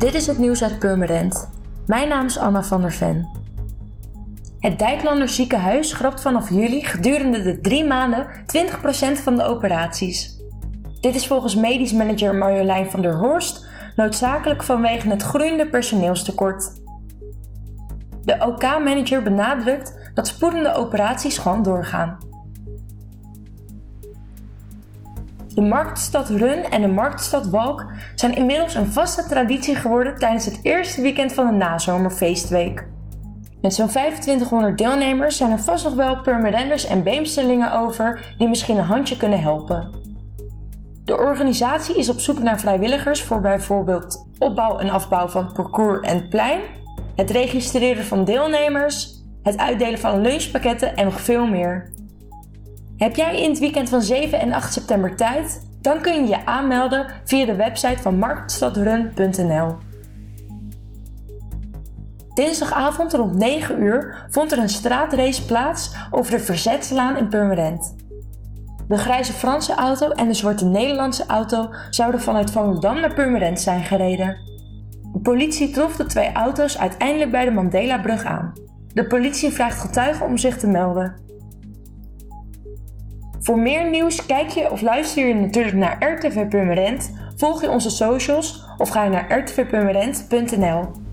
Dit is het nieuws uit Purmerend. Mijn naam is Anna van der Ven. Het Dijklander ziekenhuis schrapt vanaf juli gedurende de drie maanden 20% van de operaties. Dit is volgens medisch manager Marjolein van der Horst noodzakelijk vanwege het groeiende personeelstekort. De OK-manager benadrukt dat spoedende operaties gewoon doorgaan. De Marktstad Run en de Marktstad Walk zijn inmiddels een vaste traditie geworden tijdens het eerste weekend van de nazomerfeestweek. Met zo'n 2500 deelnemers zijn er vast nog wel Purmerenders en Beemsterlingen over die misschien een handje kunnen helpen. De organisatie is op zoek naar vrijwilligers voor bijvoorbeeld opbouw en afbouw van parcours en plein, het registreren van deelnemers, het uitdelen van lunchpakketten en nog veel meer. Heb jij in het weekend van 7 en 8 september tijd? Dan kun je je aanmelden via de website van marktstadrun.nl. Dinsdagavond rond 9 uur vond er een straatrace plaats over de Verzetslaan in Purmerend. De grijze Franse auto en de zwarte Nederlandse auto zouden vanuit Volendam naar Purmerend zijn gereden. De politie trof de twee auto's uiteindelijk bij de Mandela-brug aan. De politie vraagt getuigen om zich te melden. Voor meer nieuws kijk je of luister je natuurlijk naar RTV Purmerend, volg je onze socials of ga je naar rtvpurmerend.nl.